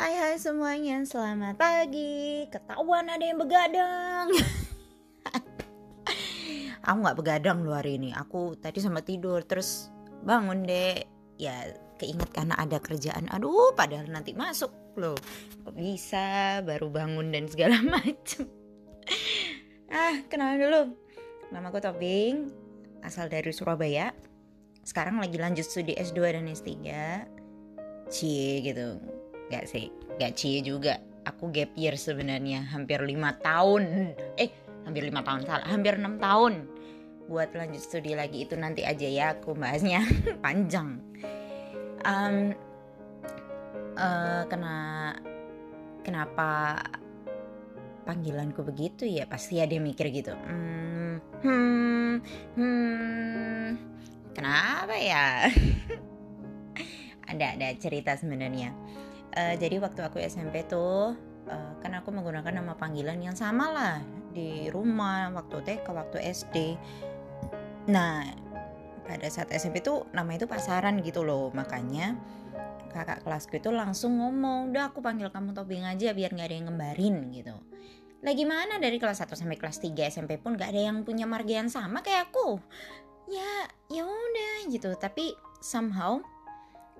Hai hai semuanya, selamat pagi. Ketahuan ada yang begadang. aku nggak begadang hari ini. Aku tadi sempat tidur terus bangun deh. Ya keinget karena ada kerjaan. Aduh, padahal nanti masuk loh. Kok bisa baru bangun dan segala macem. ah, kenalan dulu. Nama aku Tobing, asal dari Surabaya. Sekarang lagi lanjut studi S2 dan S3. Cie gitu Gak sih, gak cie juga. Aku gap year sebenarnya hampir lima tahun. Eh, hampir lima tahun salah, hampir enam tahun. Buat lanjut studi lagi itu nanti aja ya aku bahasnya panjang. Um, uh, kena kenapa panggilanku begitu ya pasti ada yang mikir gitu. Hmm, hmm, hmm kenapa ya? ada ada cerita sebenarnya uh, jadi waktu aku SMP tuh uh, kan aku menggunakan nama panggilan yang sama lah di rumah waktu TK waktu SD nah pada saat SMP tuh nama itu pasaran gitu loh makanya kakak kelasku itu langsung ngomong udah aku panggil kamu Tobing aja biar nggak ada yang ngembarin gitu. Lagi mana dari kelas 1 sampai kelas 3 SMP pun gak ada yang punya marga yang sama kayak aku? Ya ya udah gitu. Tapi somehow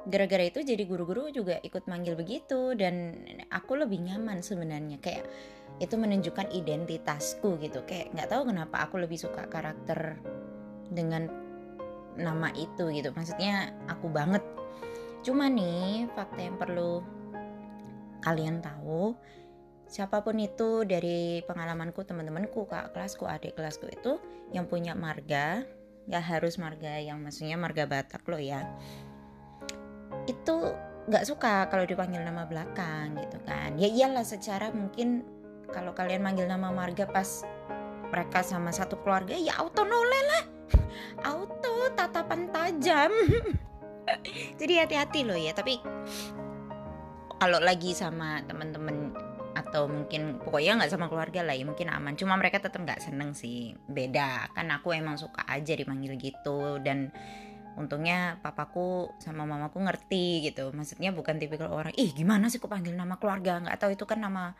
gara-gara itu jadi guru-guru juga ikut manggil begitu dan aku lebih nyaman sebenarnya. Kayak itu menunjukkan identitasku gitu. Kayak nggak tahu kenapa aku lebih suka karakter dengan nama itu gitu. Maksudnya aku banget. Cuma nih fakta yang perlu kalian tahu siapa pun itu dari pengalamanku teman-temanku kak kelasku adik kelasku itu yang punya marga nggak harus marga yang maksudnya marga Batak loh ya itu nggak suka kalau dipanggil nama belakang gitu kan. Ya iyalah secara mungkin kalau kalian manggil nama marga pas mereka sama satu keluarga ya auto noleh lah. Auto tatapan tajam. Jadi hati-hati loh ya tapi kalau lagi sama temen-temen atau mungkin pokoknya nggak sama keluarga lah ya mungkin aman. Cuma mereka tetap nggak seneng sih. Beda kan aku emang suka aja dipanggil gitu dan untungnya papaku sama mamaku ngerti gitu. Maksudnya bukan tipikal orang ih gimana sih kok panggil nama keluarga? Nggak tahu itu kan nama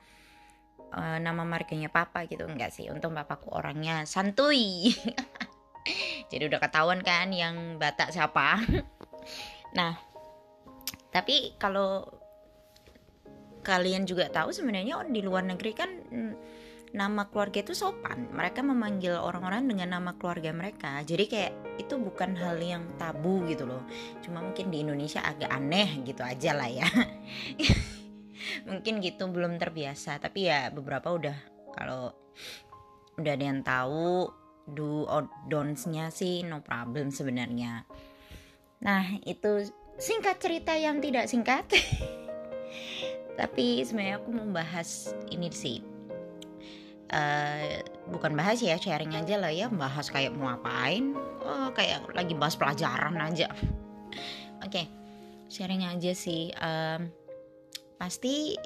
uh, nama marganya papa gitu. Enggak sih untung papaku orangnya santuy. Jadi udah ketahuan kan yang batak siapa. Nah tapi kalau kalian juga tahu sebenarnya di luar negeri kan hmm, nama keluarga itu sopan. Mereka memanggil orang-orang dengan nama keluarga mereka. Jadi kayak itu bukan hal yang tabu gitu loh. Cuma mungkin di Indonesia agak aneh gitu aja lah ya. mungkin gitu belum terbiasa. Tapi ya beberapa udah kalau udah ada yang tahu do or don'ts-nya sih no problem sebenarnya. Nah, itu singkat cerita yang tidak singkat. Tapi sebenarnya aku membahas ini sih uh, bukan bahas ya sharing aja lah ya bahas kayak mau ngapain. Oh, kayak lagi bahas pelajaran aja. Oke okay, sharing aja sih. Um, pasti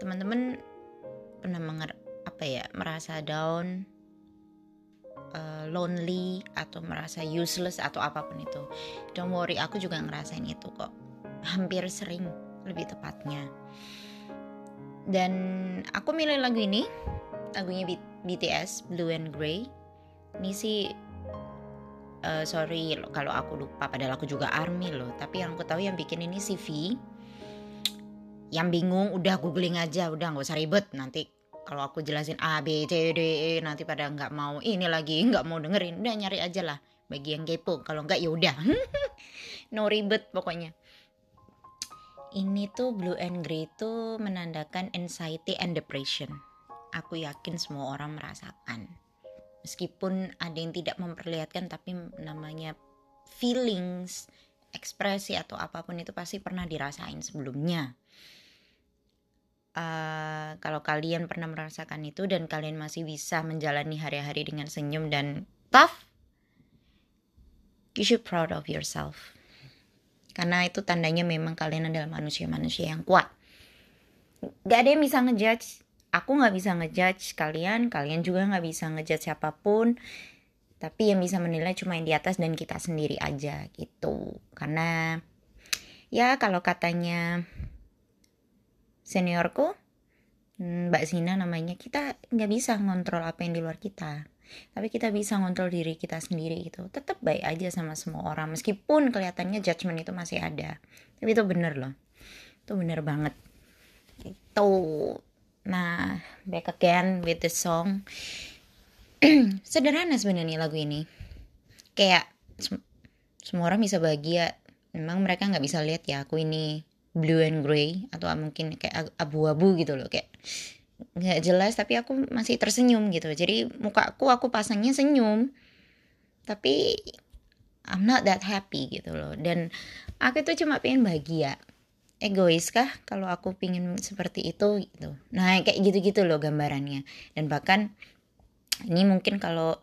teman-teman pernah menger apa ya merasa down uh, lonely atau merasa useless atau apa pun itu. Don't worry aku juga ngerasain itu kok. Hampir sering lebih tepatnya. Dan aku milih lagu ini lagunya BTS Blue and Grey. Ini sih uh, sorry kalau aku lupa padahal aku juga army loh. Tapi yang aku tahu yang bikin ini CV yang bingung udah googling aja udah nggak usah ribet. Nanti kalau aku jelasin A B C D E nanti pada nggak mau ini lagi nggak mau dengerin. Udah nyari aja lah bagi yang kepo. Kalau nggak ya udah. No ribet pokoknya. Ini tuh blue and grey itu menandakan anxiety and depression aku yakin semua orang merasakan. Meskipun ada yang tidak memperlihatkan tapi namanya feelings, ekspresi atau apa pun itu pasti pernah dirasain sebelumnya. Uh, kalau kalian pernah merasakan itu dan kalian masih bisa menjalani hari-hari dengan senyum dan tough, you should proud of yourself. Karena itu tandanya memang kalian adalah manusia-manusia yang kuat. Gak ada yang bisa ngejudge aku nggak bisa ngejudge kalian kalian juga nggak bisa ngejudge siapa pun. Tapi yang bisa menilai cuma yang di atas dan kita sendiri aja gitu. Karena ya kalau katanya seniorku hmm, Mbak Zina namanya kita nggak bisa ngontrol apa yang di luar kita. Tapi kita bisa ngontrol diri kita sendiri gitu. Tetap baik aja sama semua orang meskipun kelihatannya judgement itu masih ada. Tapi itu bener loh. Itu bener banget. Itu nah back again with the song. Sederhana sebenarnya lagu ini. Kayak semua orang bisa bahagia. Memang mereka nggak bisa lihat ya aku ini blue and gray atau mungkin kayak abu-abu gitu loh kayak nggak jelas tapi aku masih tersenyum gitu. Jadi mukaku aku pasangnya senyum tapi I'm not that happy gitu loh. Dan aku itu cuma pengen bahagia egois kah kalau aku pingin seperti itu gitu. Nah kayak gitu-gitu loh gambarannya. Dan bahkan ini mungkin kalau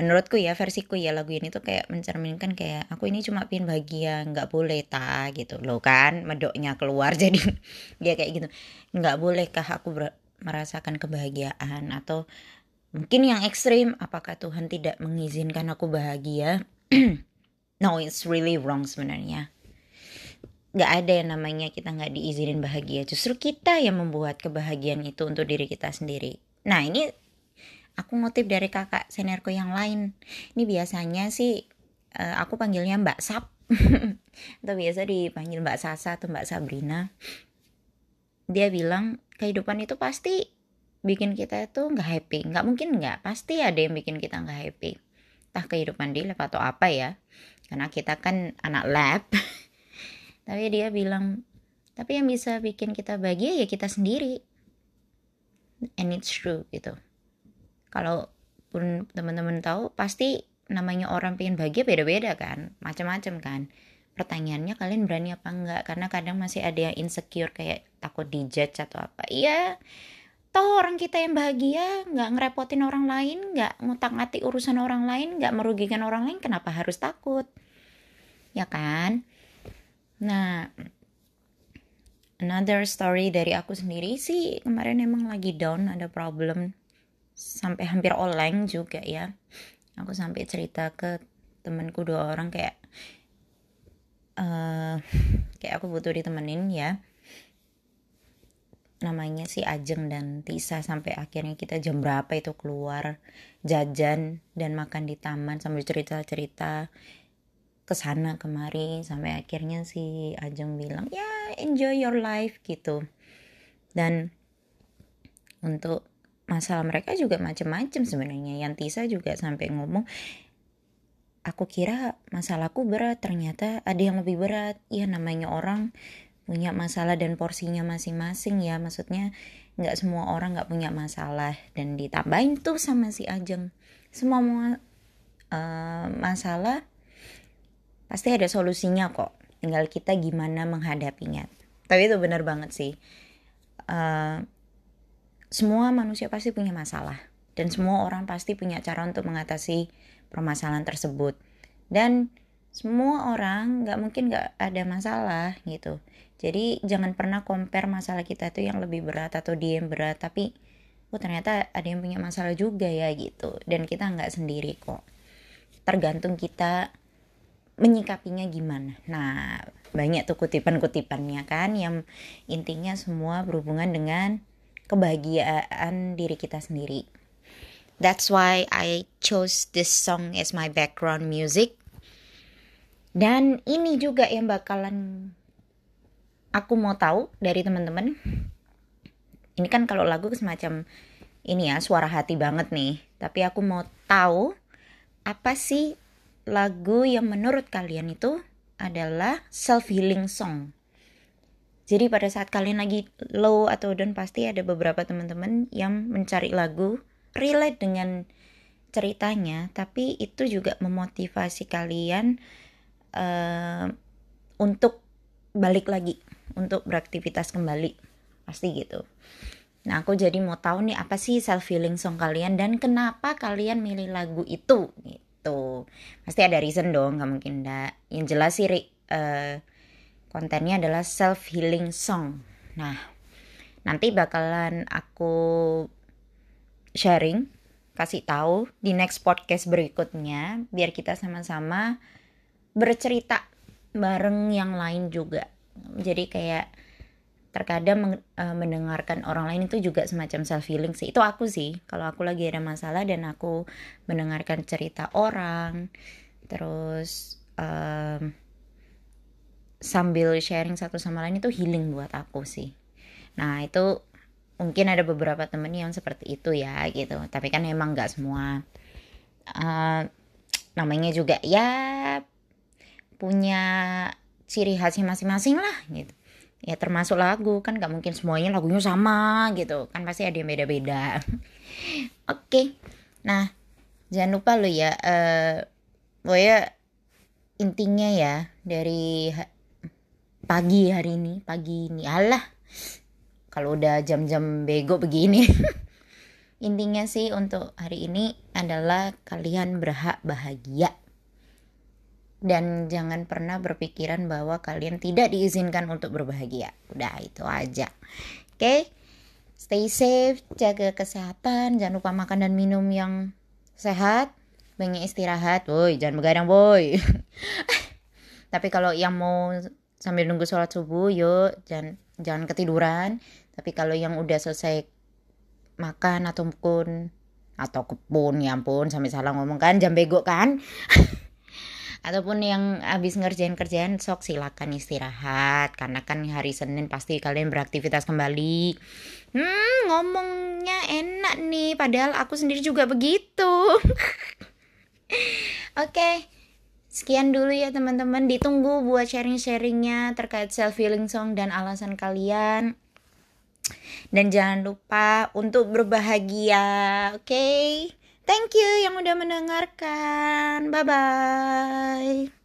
menurutku ya versiku ya lagu ini tuh kayak mencerminkan kayak aku ini cuma pin bahagia nggak boleh ta gitu loh kan. Medoknya keluar jadi dia kayak gitu. Nggak bolehkah aku merasakan kebahagiaan? Atau mungkin yang ekstrim apakah Tuhan tidak mengizinkan aku bahagia? No it's really wrong sebenarnya nggak ada yang namanya kita nggak diizinin bahagia. Justru kita yang membuat kebahagiaan itu untuk diri kita sendiri. Nah ini aku ngutip dari kakak seniorku yang lain. Ini biasanya sih uh, aku panggilnya Mbak Sap. Atau biasa dipanggil Mbak Sasa atau Mbak Sabrina. Dia bilang kehidupan itu pasti bikin kita itu nggak happy. Nggak mungkin nggak pasti ada yang bikin kita nggak happy. Entah kehidupan di lab atau apa ya. Karena kita kan anak lab tapi dia bilang tapi yang bisa bikin kita bahagia ya kita sendiri. And it's true gitu. Kalau pun teman-teman tahu pasti namanya orang pengen bahagia beda-beda kan macam-macam kan. Pertanyaannya kalian berani apa enggak? Karena kadang masih ada yang insecure kayak takut dijudge atau apa. Iya toh orang kita yang bahagia nggak ngerepotin orang lain nggak ngutang ngati urusan orang lain nggak merugikan orang lain kenapa harus takut? Ya kan nah another story dari aku sendiri sih kemarin emang lagi down ada problem sampai hampir oleng juga ya. Aku sampai cerita ke temanku dua orang kayak uh, kayak aku butuh ditemenin ya. Namanya si Ajeng dan Tisa sampai akhirnya kita jam berapa itu keluar jajan dan makan di taman sambil cerita-cerita ke sana kemari sampai akhirnya si Ajeng bilang ya enjoy your life gitu. Dan untuk masalah mereka juga macam-macam sebenarnya. Yang Tisa juga sampai ngomong aku kira masalahku berat ternyata ada yang lebih berat. Ya namanya orang punya masalah dan porsinya masing-masing ya. Maksudnya nggak semua orang nggak punya masalah. Dan ditambahin tuh sama si Ajeng. Semua uh, masalah pasti ada solusinya kok. Tinggal kita gimana menghadapinya. Tapi itu benar banget sih. Uh, semua manusia pasti punya masalah. Dan semua orang pasti punya cara untuk mengatasi permasalahan tersebut. Dan semua orang nggak mungkin nggak ada masalah gitu. Jadi jangan pernah compare masalah kita tuh yang lebih berat atau dia yang berat. Tapi oh ternyata ada yang punya masalah juga ya gitu. Dan kita nggak sendiri kok. Tergantung kita menyikapinya gimana. Nah banyak tuh kutipan-kutipannya kan yang intinya semua berhubungan dengan kebahagiaan diri kita sendiri. That's why I chose this song as my background music. Dan ini juga yang bakalan aku mau tahu dari teman-teman. Ini kan kalau lagu semacam ini ya suara hati banget nih. Tapi aku mau tahu apa sih lagu yang menurut kalian itu adalah self healing song. Jadi pada saat kalian lagi low atau down pasti ada beberapa teman-teman yang mencari lagu relate dengan ceritanya tapi itu juga memotivasi kalian uh, untuk balik lagi untuk beraktivitas kembali. Pasti gitu. Nah aku jadi mau tahu nih apa sih self healing song kalian dan kenapa kalian milih lagu itu gitu pasti ada reason dong nggak mungkin enggak yang jelas sih uh, kontennya adalah self healing song. Nah nanti bakalan aku sharing kasih tahu di next podcast berikutnya biar kita sama-sama bercerita bareng yang lain juga. Jadi kayak terkadang uh, mendengarkan orang lain itu juga semacam self healing sih. Itu aku sih kalau aku lagi ada masalah dan aku mendengarkan cerita orang terus um, sambil sharing satu sama lain itu healing buat aku sih. Nah itu mungkin ada beberapa temen yang seperti itu ya gitu. Tapi kan emang nggak semua uh, namanya juga ya punya ciri khasnya masing-masing lah gitu ya termasuk lagu kan gak mungkin semuanya lagunya sama gitu. Kan pasti ada yang beda-beda. Oke. Okay. nah jangan lupa lo ya uh, pokoknya intinya ya dari pagi hari ini pagi ini. Allah kalau udah jam-jam bego begini. Intinya sih untuk hari ini adalah kalian berhak bahagia dan jangan pernah berpikiran bahwa kalian tidak diizinkan untuk berbahagia. Udah itu aja. Oke. Okay? Stay safe, jaga kesehatan, jangan lupa makan dan minum yang sehat, banyak istirahat. Woi, jangan begadang, boy. Tapi kalau yang mau sambil nunggu sholat subuh, yuk jangan jangan ketiduran. Tapi kalau yang udah selesai makan ataupun atau kebun ya ampun sampai salah ngomong kan jam bego kan ataupun yang habis ngerjain kerjaan sok silakan istirahat karena kan hari Senin pasti kalian beraktivitas kembali hmm ngomongnya enak nih padahal aku sendiri juga begitu oke okay. Sekian dulu ya teman-teman, ditunggu buat sharing-sharingnya terkait self-healing song dan alasan kalian. Dan jangan lupa untuk berbahagia, oke? Okay? Thank you yang udah mendengarkan. Bye bye.